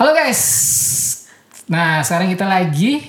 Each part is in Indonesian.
Halo guys. Nah, sekarang kita lagi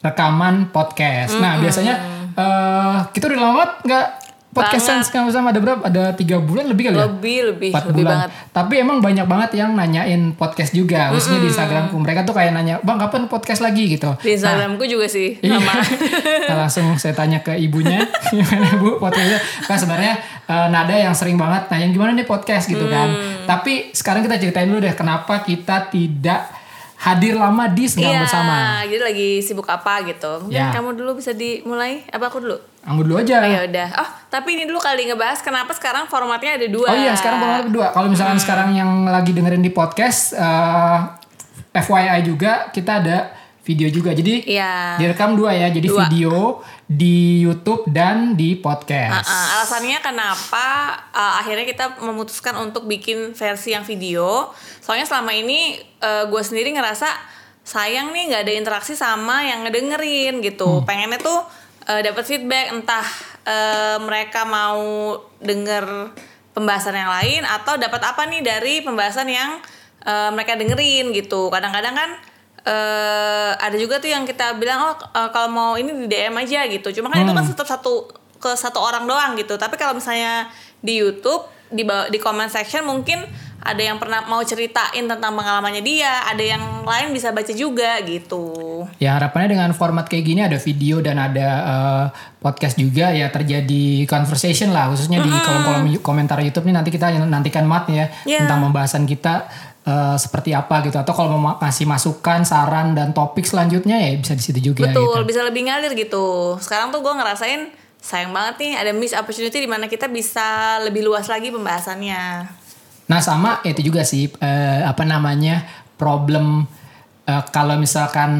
rekaman podcast. Nah, biasanya eh, kita udah lama banget nggak podcastan sama-sama ada berapa? Ada tiga bulan lebih kali ya? Lebih, lebih, Empat lebih bulan. banget. Tapi emang banyak banget yang nanyain podcast juga. Khususnya di Instagramku. Mereka tuh kayak nanya, bang kapan podcast lagi gitu. Di Instagramku juga sih Iya. sama. Nah, langsung saya tanya ke ibunya gimana bu podcastnya kan sebenarnya eh, Nada yang sering banget nanya gimana nih podcast gitu kan Hmm. tapi sekarang kita ceritain dulu deh kenapa kita tidak hadir lama di Senggang Iya, bersama jadi lagi sibuk apa gitu. Mungkin Ya. kamu dulu bisa dimulai. Apa aku dulu? Anggur dulu aja Oh ya udah. Oh, tapi ini dulu kali ngebahas kenapa sekarang formatnya ada dua. oh iya sekarang pengalaman kedua kalau misalkan Hmm. sekarang yang lagi dengerin di podcast eh, FYI juga kita ada video juga jadi Iya. direkam dua ya jadi Dua. video di YouTube dan di podcast Uh, alasannya kenapa uh, akhirnya kita memutuskan untuk bikin versi yang video. Soalnya selama ini gue sendiri ngerasa sayang nih nggak ada interaksi sama yang ngedengerin gitu. Pengennya tuh uh, dapat feedback entah uh, mereka mau denger pembahasan yang lain atau dapat apa nih dari pembahasan yang uh, mereka dengerin gitu. Kadang-kadang kan eh ada juga tuh yang kita bilang oh eh, kalau mau ini di DM aja gitu. Cuma kan itu kan tetap satu ke satu orang doang gitu. Tapi kalau misalnya di YouTube di di comment section mungkin ada yang pernah mau ceritain tentang pengalamannya dia, ada yang lain bisa baca juga gitu. Ya harapannya dengan format kayak gini ada video dan ada eh, podcast juga ya terjadi conversation lah khususnya di kolom-kolom komentar YouTube nih nanti kita nantikan mat ya Iya. tentang pembahasan kita eh, seperti apa gitu atau kalau mau ngasih masukan saran dan topik selanjutnya ya bisa di situ juga Betul, gitu. bisa lebih ngalir gitu. Sekarang tuh gue ngerasain sayang banget nih ada miss opportunity di mana kita bisa lebih luas lagi pembahasannya. Nah sama itu juga sih eh, apa namanya problem eh, kalau misalkan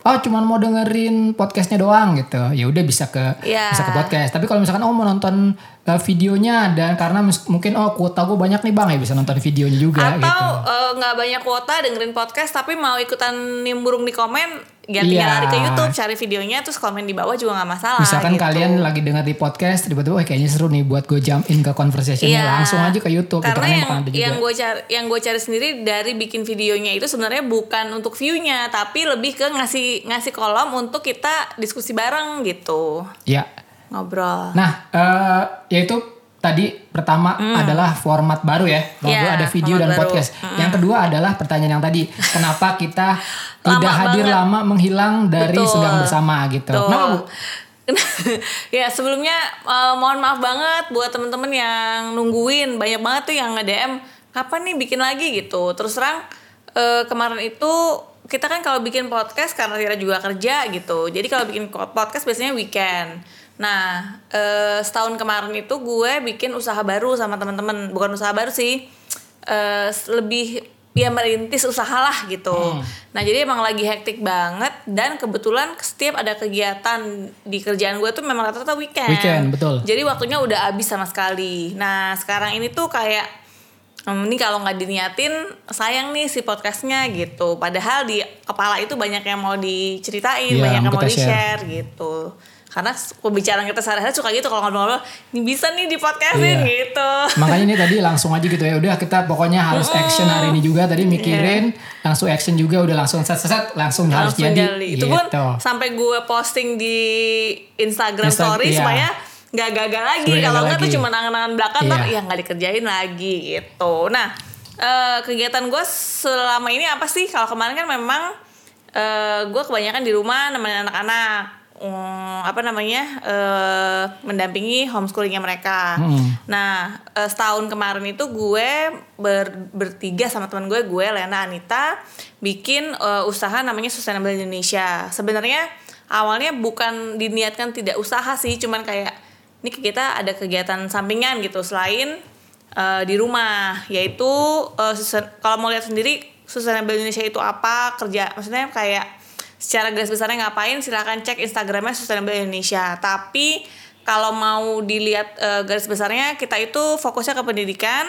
oh cuman mau dengerin podcastnya doang gitu ya udah bisa ke Iya. bisa ke podcast tapi kalau misalkan oh mau nonton eh, videonya dan karena mungkin oh kuota gue banyak nih bang ya bisa nonton videonya juga Atau gitu eh, nggak banyak kuota dengerin podcast tapi mau ikutan nimbrung di komen, ya Iya. lari ke YouTube cari videonya terus komen di bawah juga nggak masalah. misalkan gitu. kalian lagi denger di podcast tiba-tiba wah kayaknya seru nih buat gue jump in ke conversationnya Iya. langsung aja ke YouTube gitu, Karena kan yang yang gue cari yang gue cari sendiri dari bikin videonya itu sebenarnya bukan untuk viewnya tapi lebih ke ngasih ngasih kolom untuk kita diskusi bareng gitu ya ngobrol. Nah, eh yaitu tadi pertama adalah format baru ya. Bahwa. Ya, ada video dan baru. podcast. Yang kedua adalah pertanyaan yang tadi, kenapa kita tidak hadir banget. lama menghilang dari Betul. Senggang bersama gitu. Betul. Kenapa, Bu? ya sebelumnya eh, mohon maaf banget buat temen-temen yang nungguin banyak banget tuh yang nge-DM kapan nih bikin lagi gitu terus terang eh, kemarin itu kita kan kalau bikin podcast karena Tira juga kerja gitu jadi kalau bikin podcast biasanya weekend nah eh, setahun kemarin itu gue bikin usaha baru sama teman-teman bukan usaha baru sih eh, lebih ya merintis usaha lah gitu. Hmm. Nah jadi emang lagi hektik banget dan kebetulan setiap ada kegiatan di kerjaan gue tuh memang rata-rata weekend. Weekend, betul. Jadi waktunya udah habis sama sekali. Nah sekarang ini tuh kayak hmm, ini kalau nggak diniatin sayang nih si podcastnya gitu. Padahal di kepala itu banyak yang mau diceritain, Iya, banyak yang mau di share gitu. Karena pembicaraan kita sehari-hari suka gitu kalau ngobrol-ngobrol, ini bisa nih di podcastin Iya. gitu. Makanya ini tadi langsung aja gitu ya. Udah kita pokoknya harus action hari ini juga. Tadi mikirin langsung action juga udah langsung set-set langsung, harus Iya. langsung jadi. jadi. Gitu. Itu pun sampai gue posting di Instagram Insta- story iya. supaya nggak gagal lagi. Kalau nggak tuh cuma angan-angan belakang ntar Iya. ya nggak dikerjain lagi gitu. Nah eh, kegiatan gue selama ini apa sih? Kalau kemarin kan memang eh, gue kebanyakan di rumah nemenin anak-anak. Hmm, apa namanya eh, mendampingi homeschoolingnya mereka. Hmm. Nah eh, setahun kemarin itu gue ber- bertiga sama teman gue, gue Lena Anita bikin eh, usaha namanya Sustainable Indonesia. Sebenarnya awalnya bukan diniatkan tidak usaha sih, cuman kayak ini kita ada kegiatan sampingan gitu selain eh, di rumah, yaitu sustain- kalau mau lihat sendiri Sustainable Indonesia itu apa kerja, maksudnya kayak secara garis besarnya ngapain? Silahkan cek Instagramnya Sustainable Indonesia. Tapi kalau mau dilihat eh, garis besarnya kita itu fokusnya ke pendidikan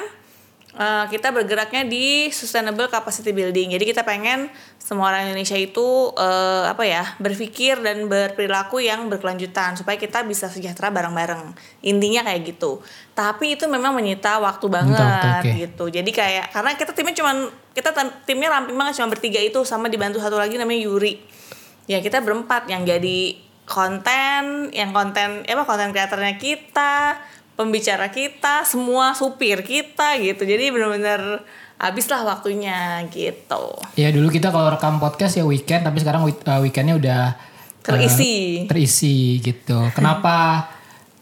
eh, kita bergeraknya di sustainable capacity building. Jadi kita pengen semua orang Indonesia itu eh, apa ya berpikir dan berperilaku yang berkelanjutan supaya kita bisa sejahtera bareng-bareng. Intinya kayak gitu. Tapi itu memang menyita waktu banget oke. gitu. Jadi kayak karena kita timnya cuman kita timnya ramping banget cuma bertiga itu sama dibantu satu lagi namanya Yuri ya kita berempat. Yang jadi konten yang konten ya apa konten kreatornya kita pembicara kita semua supir kita gitu. Jadi benar-benar habislah waktunya gitu. Ya dulu kita kalau rekam podcast ya weekend tapi sekarang uh, weekendnya udah terisi. uh, terisi gitu. Kenapa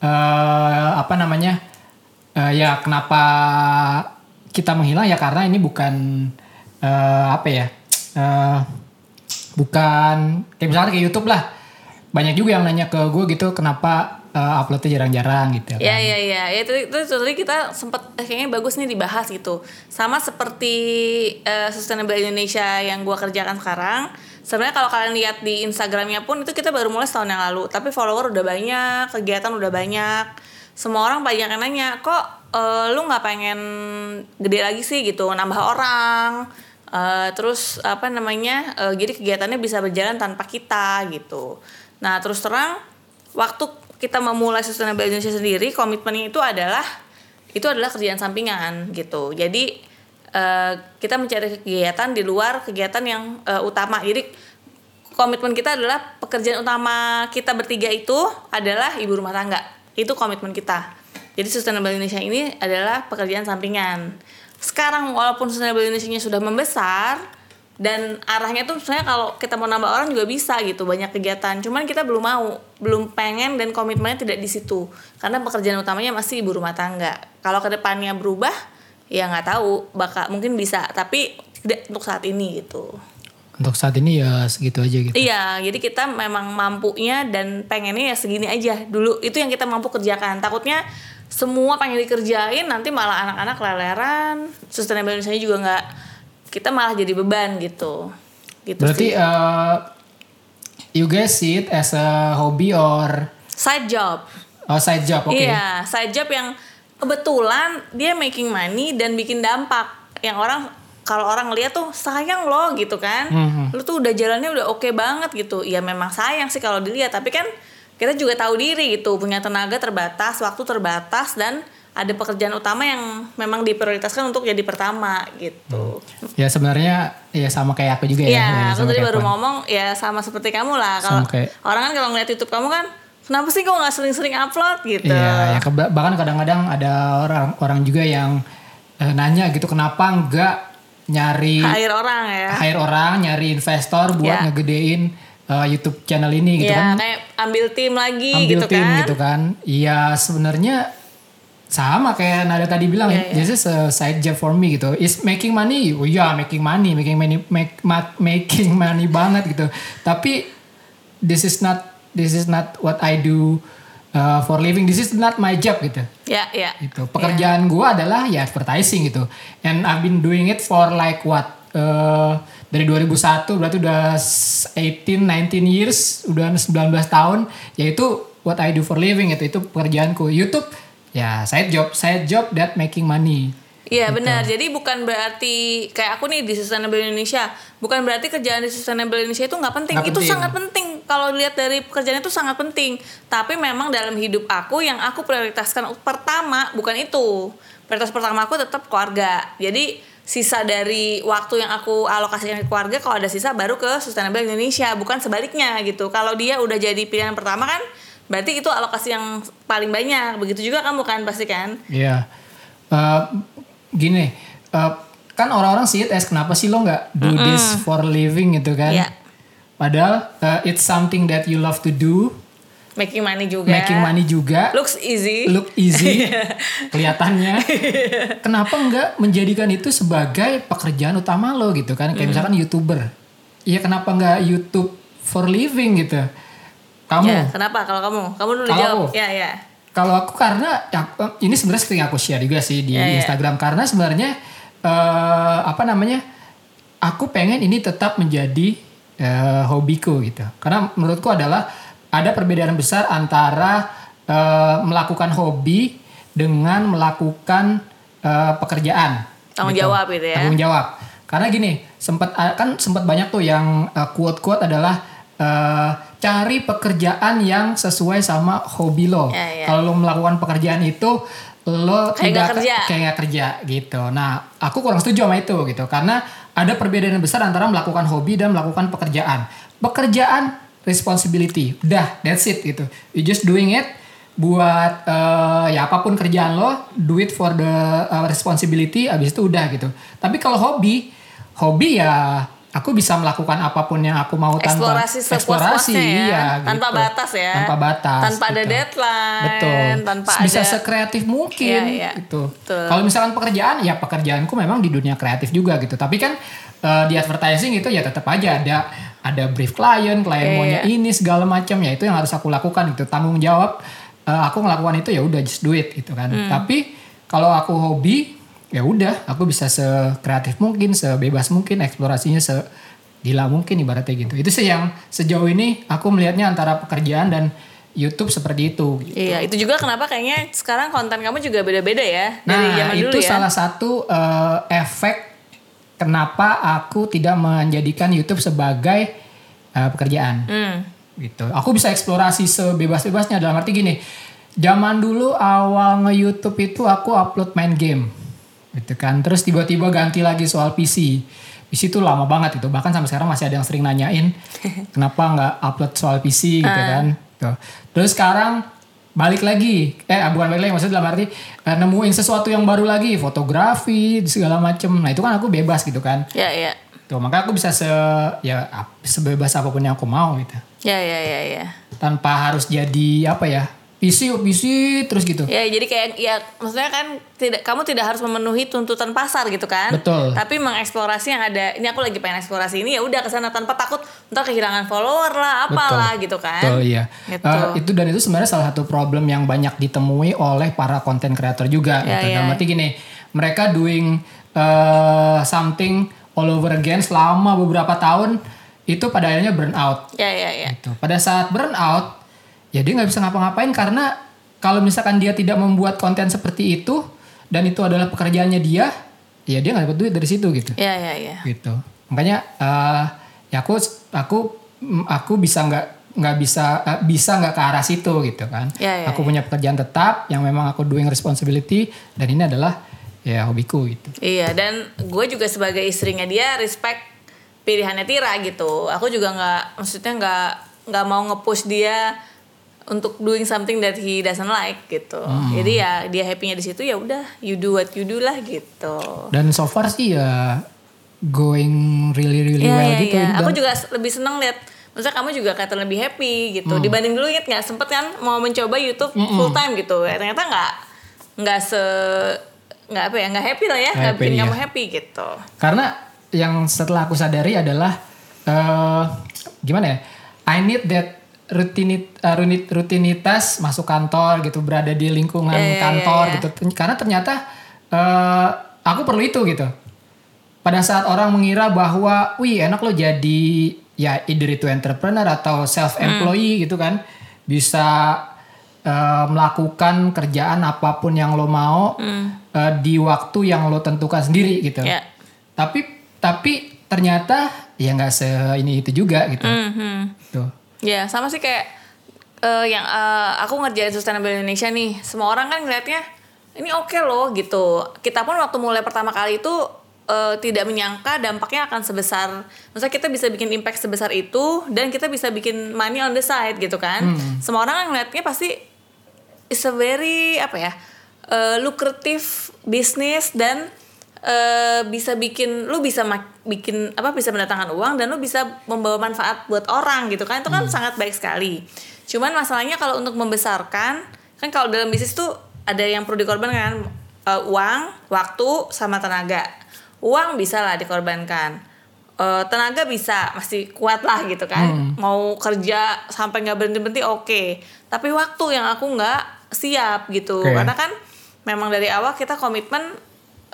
uh, apa namanya uh, ya kenapa kita menghilang ya karena ini bukan uh, apa ya uh, bukan kayak misalnya kayak YouTube lah banyak juga yang nanya ke gue gitu kenapa uh, uploadnya jarang-jarang gitu kan. Ya ya ya, ya itu itu tadi kita sempat eh, kayaknya bagus nih dibahas gitu. Sama seperti uh, Sustainable Indonesia yang gue kerjakan sekarang. Sebenarnya kalau kalian lihat di Instagramnya pun itu kita baru mulai setahun yang lalu, tapi follower udah banyak, kegiatan udah banyak. Semua orang banyak yang nanya, kok uh, lu nggak pengen gede lagi sih gitu, nambah orang. Uh, terus apa namanya? Uh, jadi kegiatannya bisa berjalan tanpa kita gitu. Nah, terus terang waktu kita memulai Sustainable Indonesia sendiri, komitmennya itu adalah itu adalah kerjaan sampingan gitu. Jadi uh, kita mencari kegiatan di luar kegiatan yang uh, utama. Jadi komitmen kita adalah pekerjaan utama kita bertiga itu adalah ibu rumah tangga. Itu komitmen kita. Jadi Sustainable Indonesia ini adalah pekerjaan sampingan. Sekarang walaupun Sustainable Indonesia sudah membesar, dan arahnya tuh sebenarnya kalau kita mau nambah orang juga bisa gitu banyak kegiatan. Cuman kita belum mau belum pengen dan komitmennya tidak di situ. Karena pekerjaan utamanya masih ibu rumah tangga. Kalau ke depannya berubah ya nggak tahu bakal mungkin bisa. Tapi tidak untuk saat ini gitu. Untuk saat ini ya segitu aja gitu. Iya jadi kita memang mampunya dan pengennya ya segini aja. Dulu itu yang kita mampu kerjakan. Takutnya semua pengen dikerjain nanti malah anak-anak leleran. Sustainable Indonesia juga nggak kita malah jadi beban gitu. Gitu berarti sih. Uh, you guys see it as a hobby or? Side job. Oh side job oke okay. iya side job yang kebetulan dia making money dan bikin dampak. Yang orang kalau orang lihat tuh sayang loh gitu kan. Mm-hmm. lu tuh udah jalannya udah oke okay banget gitu. Ya memang sayang sih kalau dilihat tapi kan kita juga tahu diri gitu punya tenaga terbatas waktu terbatas dan ada pekerjaan utama yang memang diprioritaskan untuk jadi pertama gitu. Ya sebenarnya ya sama kayak aku juga ya. Iya, ya, aku tadi baru ngomong ya sama seperti kamu lah. Kalau orang kan kalau ngeliat YouTube kamu kan kenapa sih kok nggak sering-sering upload gitu? Iya, ya bahkan kadang-kadang ada orang orang juga yang eh, nanya gitu kenapa nggak nyari hire orang ya? Hire orang, nyari investor buat ya. ngegedein uh, YouTube channel ini gitu ya, kan? kayak ambil tim lagi ambil gitu tim kan? gitu kan? Iya sebenarnya sama kayak Nada tadi bilang yeah, yeah. this is a side job for me gitu is making money oh yeah, making money making money make, making money banget gitu tapi this is not this is not what I do uh, for living this is not my job gitu ya yeah, ya yeah. gitu pekerjaan yeah. gue adalah ya advertising gitu and I've been doing it for like what uh, dari 2001 berarti udah 18 19 years udah 19 tahun yaitu what I do for living itu itu pekerjaanku YouTube ya side job side job that making money Iya gitu. benar. Jadi bukan berarti kayak aku nih di Sustainable Indonesia, bukan berarti kerjaan di Sustainable Indonesia itu nggak penting. Gak itu penting. sangat penting. Kalau lihat dari pekerjaan itu sangat penting. Tapi memang dalam hidup aku yang aku prioritaskan pertama bukan itu. Prioritas pertama aku tetap keluarga. Jadi sisa dari waktu yang aku alokasikan ke keluarga kalau ada sisa baru ke Sustainable Indonesia, bukan sebaliknya gitu. Kalau dia udah jadi pilihan pertama kan Berarti itu alokasi yang paling banyak. Begitu juga kamu kan pasti kan? Iya. Yeah. Uh, gini, uh, kan orang-orang sih as kenapa sih lo nggak do mm -mm. this for living gitu kan? Yeah. Padahal uh, it's something that you love to do. Making money juga. Making money juga. Looks easy. Look easy. kelihatannya. Kenapa nggak menjadikan itu sebagai pekerjaan utama lo gitu kan? Kayak mm. misalkan youtuber. Iya kenapa nggak YouTube for living gitu? Kamu? Ya, kenapa kalau kamu? Kamu dulu kalau jawab. Ya, ya. Kalau aku karena ya, ini sebenarnya sering aku share juga sih di ya, ya. Instagram ya. karena sebenarnya uh, apa namanya? Aku pengen ini tetap menjadi uh, hobiku gitu. Karena menurutku adalah ada perbedaan besar antara uh, melakukan hobi dengan melakukan uh, pekerjaan. Tanggung gitu. jawab gitu ya. Tanggung jawab. Karena gini, sempat kan sempat banyak tuh yang uh, quote-quote adalah uh, cari pekerjaan yang sesuai sama hobi lo. Ya, ya. Kalau lo melakukan pekerjaan itu lo kayak tidak kerja. kayak gak kerja gitu. Nah, aku kurang setuju sama itu gitu karena ada perbedaan besar antara melakukan hobi dan melakukan pekerjaan. Pekerjaan responsibility, udah that's it gitu. You just doing it buat uh, ya apa pun kerjaan lo, do it for the uh, responsibility, abis itu udah gitu. Tapi kalau hobi, hobi ya aku bisa melakukan apa pun yang aku mau tanpa eksplorasi eksplorasi ya. iya, tanpa gitu. batas ya tanpa batas tanpa ada gitu. deadline betul tanpa bisa ada sekreatif mungkin Iya, iya. gitu kalau misalkan pekerjaan ya pekerjaanku memang di dunia kreatif juga gitu tapi kan eh, di advertising itu ya tetap aja ada ada brief klien klien Iya, maunya iya. ini segala macam ya itu yang harus aku lakukan itu tanggung jawab eh, aku ngelakukan itu ya udah just do it gitu kan Hmm. tapi kalau aku hobi ya udah aku bisa sekreatif mungkin sebebas mungkin eksplorasinya se gila mungkin ibaratnya gitu itu sih yang sejauh ini aku melihatnya antara pekerjaan dan YouTube seperti itu gitu. Iya, itu juga kenapa kayaknya sekarang konten kamu juga beda-beda ya dari Nah, zaman itu dulu ya. salah satu eh, efek kenapa aku tidak menjadikan YouTube sebagai eh, pekerjaan. Hmm. Gitu. Aku bisa eksplorasi sebebas-bebasnya dalam arti gini. Zaman dulu awal nge-YouTube itu aku upload main game. Gitu kan. Terus tiba-tiba ganti lagi soal PC. PC itu lama banget itu. Bahkan sampai sekarang masih ada yang sering nanyain kenapa nggak upload soal PC gitu Ah. kan. Tuh. Terus sekarang balik lagi eh bukan balik lagi maksudnya dalam arti eh, nemuin sesuatu yang baru lagi fotografi segala macem nah itu kan aku bebas gitu kan Ya, ya. tuh maka aku bisa se ya sebebas apa pun yang aku mau gitu Ya, ya, ya, ya. tanpa harus jadi apa ya PC PC terus gitu Ya, jadi kayak ya maksudnya kan tidak kamu tidak harus memenuhi tuntutan pasar gitu kan. Betul. Tapi mengeksplorasi yang ada. Ini aku lagi pengen eksplorasi ini ya udah ke sana tanpa takut ntar kehilangan follower lah, apalah gitu kan. Betul iya. Gitu. Eh, itu dan itu sebenarnya salah satu problem yang banyak ditemui oleh para content creator juga Ya, gitu. ya. Dalam arti gini, mereka doing eh, something all over again selama beberapa tahun itu pada akhirnya burn out Ya, ya, ya. gitu. Pada saat burn out, ya dia nggak bisa ngapa-ngapain karena kalau misalkan dia tidak membuat konten seperti itu dan itu adalah pekerjaannya dia, ya dia nggak dapat duit dari situ gitu. Ya, ya, ya. gitu. Makanya eh, ya aku aku aku bisa nggak nggak bisa eh, bisa nggak ke arah situ gitu kan. Ya, ya, aku punya pekerjaan tetap yang memang aku doing responsibility dan ini adalah ya hobiku gitu. Iya, dan gue juga sebagai istrinya dia respect pilihannya Tira gitu. Aku juga nggak, maksudnya nggak nggak mau nge-push dia untuk doing something that he doesn't like gitu. Hmm. Jadi ya dia happy-nya di situ ya udah, you do what you do lah gitu. dan so far sih ya going really really Iya, well iya, gitu. Dan- Aku juga lebih seneng lihat Maksudnya kamu juga kelihatan lebih happy gitu. Hmm. Dibanding dulu inget nggak sempet kan mau mencoba YouTube full time gitu. Ya, ternyata nggak nggak se nggak apa ya nggak happy lah ya nggak bikin iya. kamu happy gitu. karena yang setelah aku sadari adalah eh gimana ya I need that rutinit, eh, runit- rutinitas masuk kantor gitu berada di lingkungan Iya, iya, kantor iya, iya. gitu karena ternyata eh aku perlu itu gitu pada saat orang mengira bahwa wih enak lo jadi ya either itu entrepreneur atau self employee Hmm. gitu kan bisa eh, melakukan kerjaan apa pun yang lo mau eh, di waktu yang lo tentukan sendiri gitu Hmm. Ya. tapi tapi ternyata ya nggak se ini itu juga gitu Mhm. tuh Ya sama sih kayak eh, yang eh, aku ngerjain Sustainable Indonesia nih. Semua orang kan ngeliatnya ini oke loh gitu. Kita pun waktu mulai pertama kali itu eh, tidak menyangka dampaknya akan sebesar. Maksudnya kita bisa bikin impact sebesar itu dan kita bisa bikin money on the side gitu kan. Semua orang kan ngeliatnya pasti is a very apa ya eh, lucrative business dan eh, bisa bikin lu bisa mak- bikin apa bisa mendatangkan uang dan lu bisa membawa manfaat buat orang gitu kan. Itu kan sangat baik sekali. Cuman masalahnya kalau untuk membesarkan kan kalau dalam bisnis tuh ada yang perlu dikorbankan. Eh, uang waktu sama tenaga. Uang bisa lah dikorbankan. Eh, tenaga bisa masih kuat lah gitu kan. Mau kerja sampai nggak berhenti berhenti oke. Tapi waktu yang aku nggak siap gitu. Oke. karena kan memang dari awal kita komitmen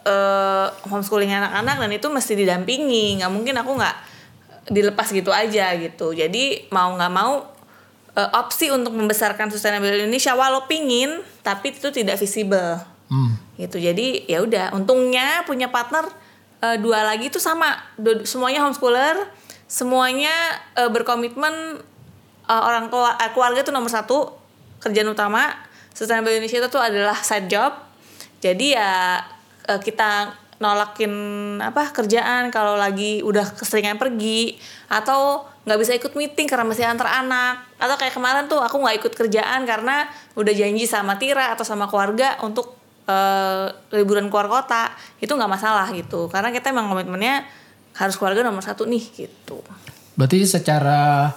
eh homeschooling anak-anak dan itu mesti didampingi. Nggak mungkin aku nggak dilepas gitu aja gitu. Jadi mau nggak mau eh, opsi untuk membesarkan sustainable Indonesia walau pingin tapi itu tidak visible. Hmm. gitu. Jadi ya udah untungnya punya partner eh, dua lagi itu sama. Semuanya homeschooler semuanya eh, berkomitmen eh, orang eh, keluarga itu nomor satu kerjaan utama. Sustainable Indonesia itu tuh adalah side job. Jadi ya eh, kita nolakin apa kerjaan kalau lagi udah keseringan pergi atau nggak bisa ikut meeting karena masih antar anak. Atau kayak kemarin tuh aku nggak ikut kerjaan karena udah janji sama Tira atau sama keluarga untuk uh, liburan keluar kota. Itu nggak masalah gitu. Karena kita emang komitmennya harus keluarga nomor satu nih gitu. Berarti secara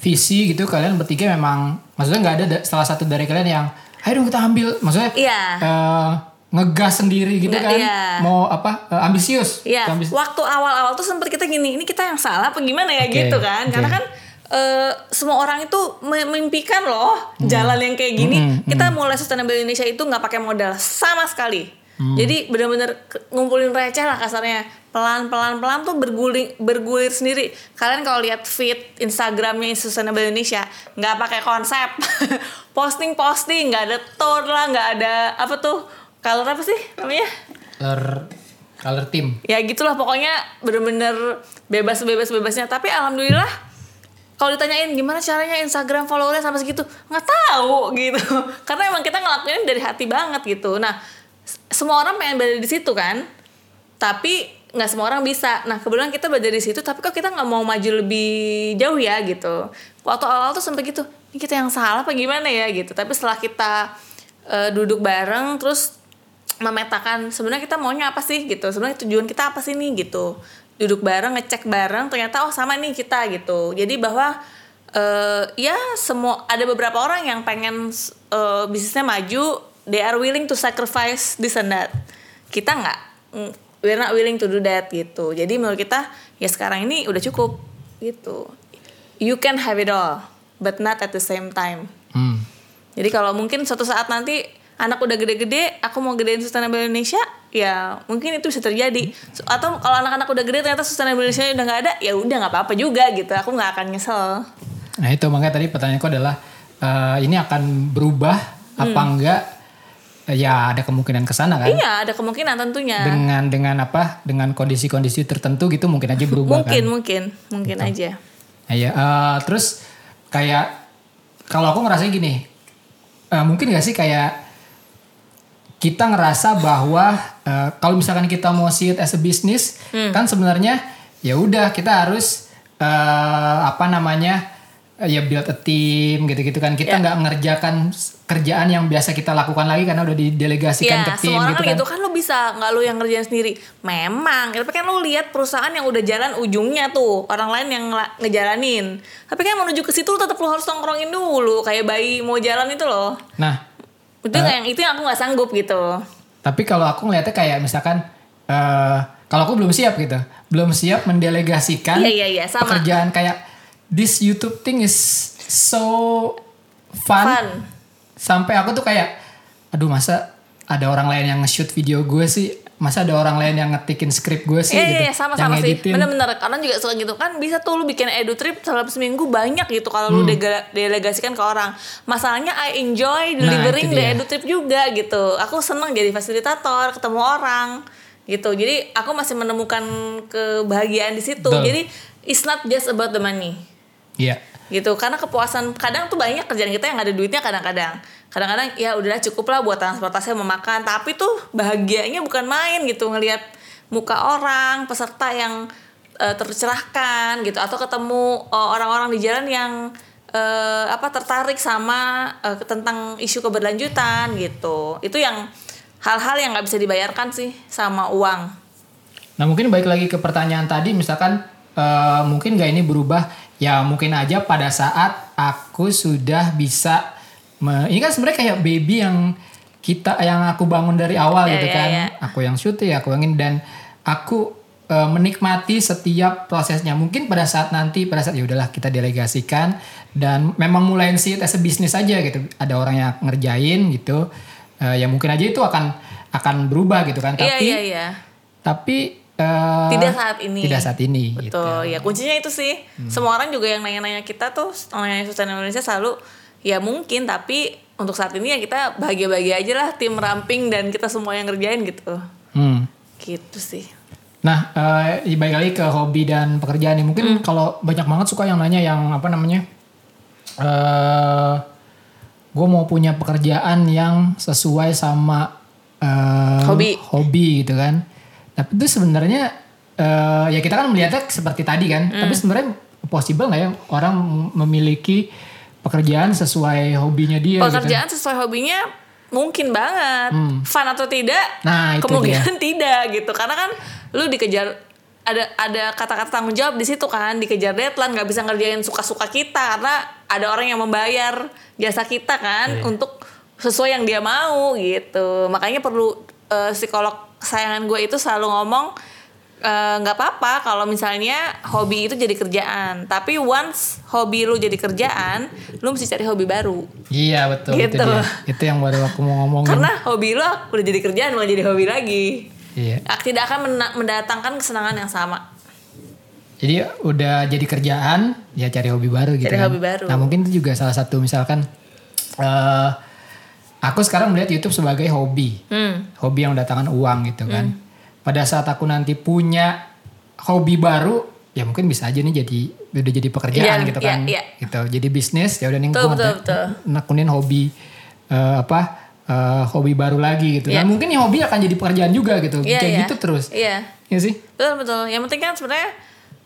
visi gitu kalian bertiga memang maksudnya nggak ada salah satu dari kalian yang ayo dong kita ambil. Maksudnya iya. uh, ngegas sendiri gitu Nggak, kan iya. mau apa uh, ambisius iya ambis waktu awal-awal tuh sempat kita gini ini kita yang salah apa gimana ya okay. gitu kan okay. karena kan uh, semua orang itu memimpikan loh hmm. jalan yang kayak gini hmm, hmm, kita mulai sustainable Indonesia itu nggak pakai modal sama sekali hmm. jadi benar-benar ngumpulin receh lah kasarnya pelan pelan tuh berguling bergulir sendiri kalian kalau lihat feed Instagramnya Sustainable Indonesia nggak pakai konsep posting posting nggak ada tone lah nggak ada apa tuh color apa sih namanya? Color color team. Ya gitulah pokoknya bener-bener bebas bebas bebasnya. Tapi alhamdulillah kalau ditanyain gimana caranya Instagram followernya sampai segitu? Nggak tahu gitu. Karena emang kita ngelakuin dari hati banget gitu. Nah semua orang pengen berada di situ kan? Tapi nggak semua orang bisa. Nah kebetulan kita belajar di situ tapi kok kita nggak mau maju lebih jauh ya gitu. Waktu awal tuh sampai gitu ini kita yang salah apa gimana ya? Gitu. Tapi setelah kita uh, duduk bareng terus memetakan sebenarnya kita maunya apa sih gitu sebenarnya tujuan kita apa sih nih gitu. Duduk bareng ngecek bareng ternyata oh sama nih kita gitu. Jadi bahwa uh, ya semua ada beberapa orang yang pengen uh, bisnisnya maju they are willing to sacrifice this and that. Kita nggak we're not willing to do that gitu. Jadi menurut kita ya sekarang ini udah cukup gitu. You can have it all but not at the same time. Hmm. jadi kalau mungkin suatu saat nanti anak udah gede-gede aku mau gedein sustainable Indonesia ya mungkin itu bisa terjadi atau kalau anak-anak udah gede ternyata sustainable Indonesia udah nggak ada ya udah nggak apa-apa juga gitu aku nggak akan nyesel nah itu makanya tadi pertanyaanku adalah uh, ini akan berubah hmm. apa enggak ya ada kemungkinan ke sana kan? Iya, ada kemungkinan tentunya. Dengan dengan apa? Dengan kondisi-kondisi tertentu gitu mungkin aja berubah mungkin, kan? Mungkin, mungkin, gitu. aja. Iya, uh, terus kayak kalau aku ngerasa gini, uh, mungkin gak sih kayak kita ngerasa bahwa uh, kalau misalkan kita mau see it as a business, hmm. kan sebenarnya ya udah kita harus uh, apa namanya? ya build a team gitu-gitu kan kita ya. nggak yeah. ngerjakan kerjaan yang biasa kita lakukan lagi karena udah didelegasikan yeah, ke tim semua gitu kan. gitu kan lo bisa nggak lo yang ngerjain sendiri memang tapi kan lo lihat perusahaan yang udah jalan ujungnya tuh orang lain yang ngejalanin tapi kan menuju ke situ lo tetap lo harus nongkrongin dulu kayak bayi mau jalan itu loh nah itu uh, yang itu yang aku nggak sanggup gitu. Tapi kalau aku ngeliatnya kayak misalkan uh, kalau aku belum siap gitu. Belum siap mendelegasikan yeah, yeah, yeah, sama. pekerjaan kayak this YouTube thing is so fun, fun. sampai aku tuh kayak aduh masa ada orang lain yang nge-shoot video gue sih masa ada orang lain yang ngetikin skrip gue sih iya, gitu? iya, sama sama sih. bener-bener karena juga suka gitu. Kan bisa tuh lu bikin edu trip dalam seminggu banyak gitu kalau hmm. lu delegasikan ke orang. Masalahnya I enjoy nah, delivering nah, the edu trip juga gitu. Aku seneng jadi fasilitator ketemu orang gitu. Jadi aku masih menemukan kebahagiaan di situ. Jadi it's not just about the money. Iya. Gitu karena kepuasan kadang tuh banyak kerjaan kita yang ada duitnya kadang-kadang. Kadang-kadang ya udahlah cukup lah buat transportasi memakan, tapi tuh bahagianya bukan main gitu ngelihat muka orang, peserta yang uh, tercerahkan gitu atau ketemu eh, orang-orang di jalan yang uh, apa tertarik sama uh, tentang isu keberlanjutan gitu. Itu yang hal-hal yang nggak bisa dibayarkan sih sama uang. Nah mungkin balik lagi ke pertanyaan tadi, misalkan uh, mungkin gak ini berubah ya mungkin aja pada saat aku sudah bisa me, ini kan sebenarnya kayak baby yang kita yang aku bangun dari awal yeah, gitu yeah, kan yeah. aku yang syuting aku yang ini dan aku e, menikmati setiap prosesnya mungkin pada saat nanti pada saat ya udahlah kita delegasikan dan memang mulai sih as a bisnis aja gitu ada orang yang ngerjain gitu e, ya mungkin aja itu akan akan berubah gitu kan iya, tapi yeah, yeah, yeah. tapi Tidak saat ini. Tidak saat ini. Betul. Gitu. Ya kuncinya itu sih. Hmm. Semua orang juga yang nanya-nanya kita tuh, nanya sustainable Indonesia selalu ya mungkin tapi untuk saat ini ya kita bahagia-bahagia aja lah tim ramping dan kita semua yang ngerjain gitu. Hmm. Gitu sih. Nah, uh, baik lagi ke hobi dan pekerjaan nih. Mungkin hmm. kalau banyak banget suka yang nanya yang apa namanya? Uh, eh, gue mau punya pekerjaan yang sesuai sama uh, hobi hobi gitu kan Tapi itu sebenarnya uh, ya kita kan melihatnya seperti tadi kan. Hmm. Tapi sebenarnya possible nggak ya orang memiliki pekerjaan sesuai hobinya dia? Pekerjaan gitu? sesuai hobinya mungkin banget. Fun atau tidak? Nah, itu kemungkinan tidak gitu. Karena kan lu dikejar ada ada kata-kata tanggung jawab di situ kan dikejar deadline nggak bisa ngerjain suka-suka kita karena ada orang yang membayar jasa kita kan Iya. untuk sesuai yang dia mau gitu makanya perlu eh, psikolog sayangan gue itu selalu ngomong eh, nggak apa-apa kalau misalnya hobi itu jadi kerjaan tapi once hobi lu jadi kerjaan lu mesti cari hobi baru Iya betul itu Gitu. dia. Itu yang baru aku mau ngomongin. karena hobi lu udah jadi kerjaan bukan jadi hobi lagi Iya. tidak akan mendatangkan kesenangan yang sama Jadi udah jadi kerjaan, ya cari hobi baru gitu Cari kan. hobi baru. Nah mungkin itu juga salah satu misalkan, eh aku sekarang melihat YouTube sebagai hobi, hmm. hobi yang mendatangkan uang gitu kan. Pada saat aku nanti punya hobi baru, ya mungkin bisa aja nih jadi udah jadi pekerjaan Iya, gitu iya, kan. iya. Gitu. Jadi bisnis ya udah nih gue nekunin hobi eh, apa? eh, hobi baru lagi gitu. Iya. Dan mungkin nih hobi akan jadi pekerjaan juga gitu. Iya, Kayak iya. gitu terus. Iya. Iya sih? Betul betul. Yang penting kan sebenarnya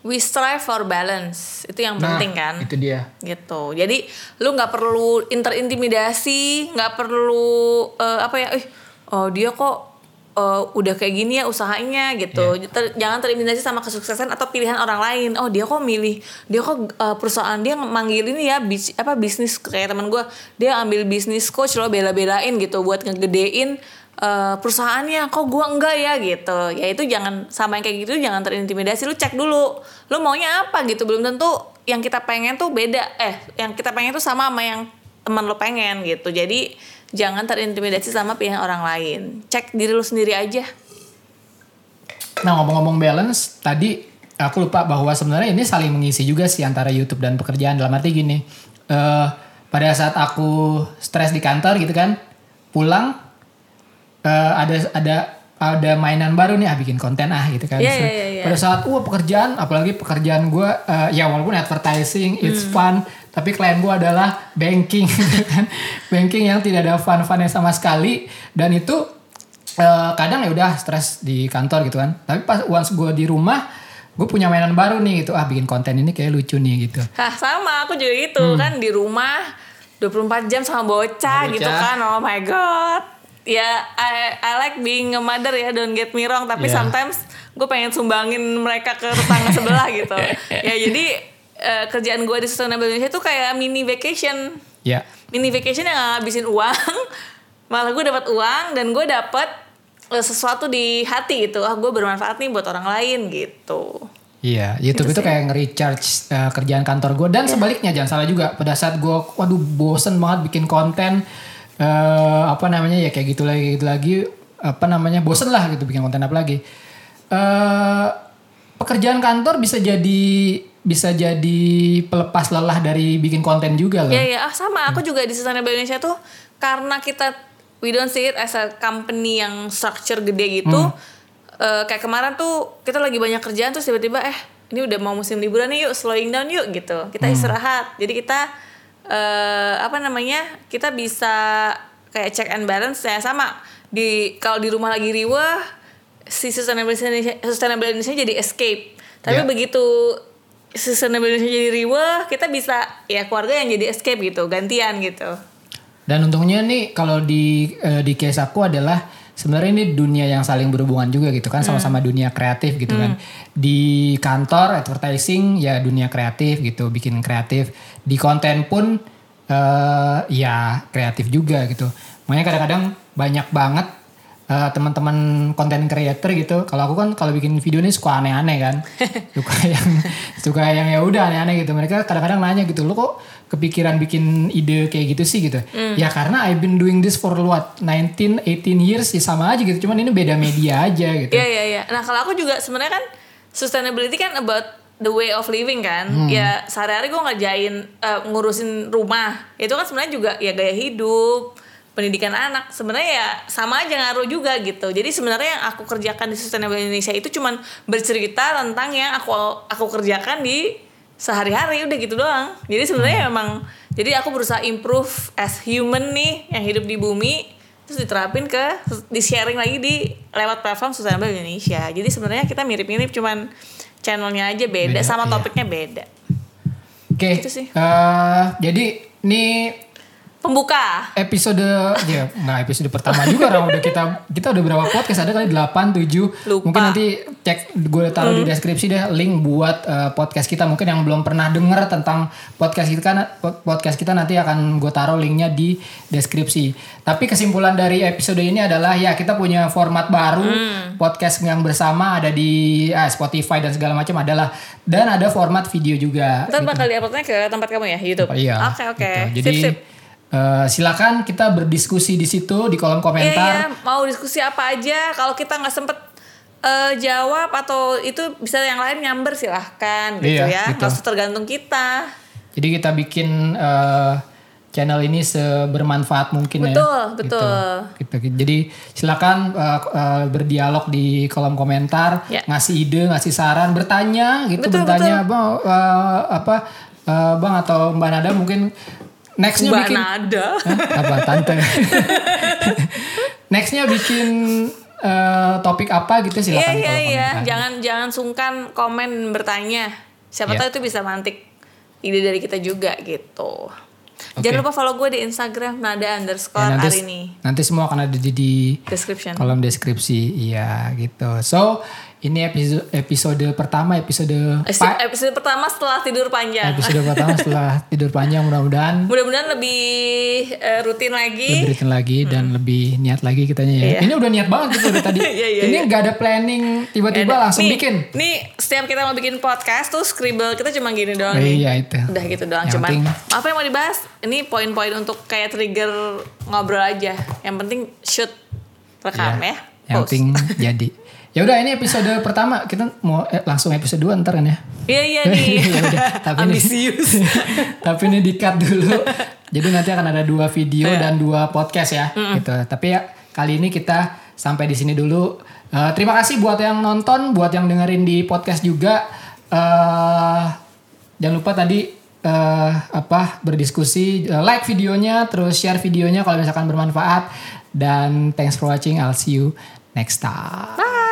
we strive for balance. Itu yang penting kan. Itu dia. Gitu. Jadi lu nggak perlu interintimidasi, nggak perlu eh, apa ya? Eh, oh dia kok eh, udah kayak gini ya usahanya gitu. Iya. Ter- jangan terintimidasi sama kesuksesan atau pilihan orang lain. Oh dia kok milih, dia kok eh, perusahaan dia manggil ini ya bis, apa bisnis kayak teman gue, dia ambil bisnis coach lo bela-belain gitu buat ngegedein eh, perusahaannya kok gua enggak ya? gitu. Ya itu jangan sama yang kayak gitu jangan terintimidasi. Lu cek dulu lu maunya apa? gitu. Belum tentu yang kita pengen tuh beda. Eh yang kita pengen tuh sama sama yang teman lu pengen gitu. Jadi jangan terintimidasi sama pihak orang lain. Cek diri lu sendiri aja. Nah ngomong-ngomong balance, tadi aku lupa bahwa sebenarnya ini saling mengisi juga sih antara YouTube dan pekerjaan. Dalam arti gini, eh pada saat aku stres di kantor gitu kan, pulang eh, ada ada ada mainan baru nih, ah bikin konten ah gitu kan. Iya, iya, iya, iya. Pada saat wah pekerjaan, apalagi pekerjaan gue, eh, ya walaupun advertising, it's Hmm. fun, tapi klien gue adalah banking, gitu kan, banking yang tidak ada fun-funnya sama sekali, dan itu eh, kadang ya udah stres di kantor gitu kan. Tapi pas once gue di rumah, gue punya mainan baru nih gitu. Ah bikin konten ini kayak lucu nih gitu. Hah sama aku juga gitu kan di rumah 24 jam sama bocah, Sama gitu bocah. kan oh my god ya I, I like being a mother ya don't get me wrong. Tapi Yeah. sometimes gue pengen sumbangin mereka ke tetangga sebelah gitu. Ya jadi eh, kerjaan gue di Sustainable Indonesia itu kayak mini vacation. Ya. mini vacation yang ngabisin uang. Malah gue dapat uang dan gue dapat eh, sesuatu di hati gitu. Ah gue bermanfaat nih buat orang lain gitu. Iya, YouTube itu kayak nge-recharge uh, kerjaan kantor gue dan sebaliknya jangan salah juga. Pada saat gue waduh bosen banget bikin konten eh apa namanya ya kayak gitu lagi gitu lagi apa namanya bosen lah gitu bikin konten apa lagi. eh pekerjaan kantor bisa jadi bisa jadi pelepas lelah dari bikin konten juga loh. Iya iya, ah sama aku juga di Sustainable Indonesia tuh karena kita we don't see it as a company yang structure gede gitu. eh, kayak kemarin tuh kita lagi banyak kerjaan terus tiba-tiba eh ini udah mau musim liburan nih yuk slowing down yuk gitu. Kita istirahat. Jadi kita eh apa namanya? Kita bisa kayak check and balance ya sama di kalau di rumah lagi riwah si Sustainable Indonesia, Sustainable Indonesia jadi escape. Tapi Ya. begitu Sustainable Indonesia jadi riwah, kita bisa ya keluarga yang jadi escape gitu, gantian gitu. Dan untungnya nih kalau di eh, di case aku adalah sebenarnya ini dunia yang saling berhubungan juga gitu kan sama-sama dunia kreatif gitu kan. Di kantor advertising ya dunia kreatif gitu, bikin kreatif. Di konten pun eh ya kreatif juga gitu. Makanya kadang-kadang banyak banget eh, teman-teman konten creator gitu. Kalau aku kan kalau bikin video ini suka aneh-aneh kan. suka yang suka yang ya udah aneh-aneh gitu. Mereka kadang-kadang nanya gitu, "Lu kok kepikiran bikin ide kayak gitu sih?" gitu. Ya karena I've been doing this for what 19 18 years sih sama aja gitu. Cuman ini beda media aja gitu. Iya iya iya. Nah kalau aku juga sebenarnya kan sustainability kan about the way of living kan. Ya sehari-hari gue ngerjain eh, ngurusin rumah. Itu kan sebenarnya juga ya gaya hidup, pendidikan anak. Sebenarnya ya sama aja ngaruh juga gitu. Jadi sebenarnya yang aku kerjakan di Sustainable Indonesia itu cuman bercerita tentang yang aku aku kerjakan di sehari-hari udah gitu doang. Jadi sebenarnya memang jadi aku berusaha improve as human nih yang hidup di bumi terus diterapin ke di sharing lagi di lewat platform Sustainable Indonesia. Jadi sebenarnya kita mirip-mirip cuman channelnya aja beda, Beda, sama iya. topiknya beda. Oke. Itu sih. eh, jadi ini Pembuka. episode ya nggak episode pertama juga orang udah kita kita udah berapa podcast ada kali 8 7 Lupa. Hmm. mungkin nanti cek gue taruh di deskripsi deh link buat eh, podcast kita mungkin yang belum pernah denger tentang podcast kita kan podcast kita nanti akan gue taruh linknya di deskripsi tapi kesimpulan dari episode ini adalah ya kita punya format baru Hmm. podcast yang bersama ada di ah, Spotify dan segala macam adalah dan ada format video juga Ntar bakal diuploadnya ke tempat kamu ya YouTube. Iya. Oke oke. gitu. Jadi Sip sip. Eh, silakan kita berdiskusi di situ di kolom Iya komentar. iya. Mau diskusi apa aja? Kalau kita nggak sempet eh, jawab atau itu bisa yang lain nyamber silahkan gitu Iya, ya. gitu. Tergantung kita. Jadi kita bikin eh, channel ini sebermanfaat mungkin ya. Betul, Gitu. betul. Gitu. Jadi silakan eh, eh, berdialog di kolom komentar, Ya. ngasih ide, ngasih saran, bertanya gitu, Betul, bertanya bang eh, apa eh, bang atau mbak Nada mungkin nextnya Mbak bikin Nada. Hah? apa tante nextnya bikin eh, topik apa gitu Iya silakan di iya iya. komentar. Jangan jangan sungkan komen bertanya. Siapa Iya. tahu itu bisa mantik ide dari kita juga gitu. Oke. Jangan lupa follow gue di Instagram nada Ya, underscore nanti, Arini. nanti semua akan ada di, di Description. kolom deskripsi iya gitu so ini episode episode pertama episode Episode, pertama setelah tidur panjang. episode pertama setelah tidur panjang mudah-mudahan Mudah-mudahan lebih eh, rutin lagi. lebih rutin lagi dan lebih niat lagi kitanya ya. Iya. Ini udah niat banget gitu dari tadi. Iya, iya, ini iya. nggak ada planning tiba-tiba langsung nih, bikin. Nih setiap kita mau bikin podcast tuh scribble kita cuma gini doang Oh, iya itu. Udah gitu doang Yang cuman. penting- Apa yang mau dibahas? Ini poin-poin untuk kayak trigger ngobrol aja. Yang penting shoot rekam Iya. ya. Yang penting jadi. Ya udah ini episode pertama kita mau eh, langsung episode 2 ntar kan ya. Iya iya nih. Tapi ini Ambisius. tapi ini di cut dulu. Jadi nanti akan ada dua video Iya. dan dua podcast ya, gitu. Tapi ya kali ini kita sampai di sini dulu. Eh, terima kasih buat yang nonton, buat yang dengerin di podcast juga. eh jangan lupa tadi eh apa berdiskusi, eh, like videonya, terus share videonya kalau misalkan bermanfaat. Dan thanks for watching. I'll see you next time. Bye.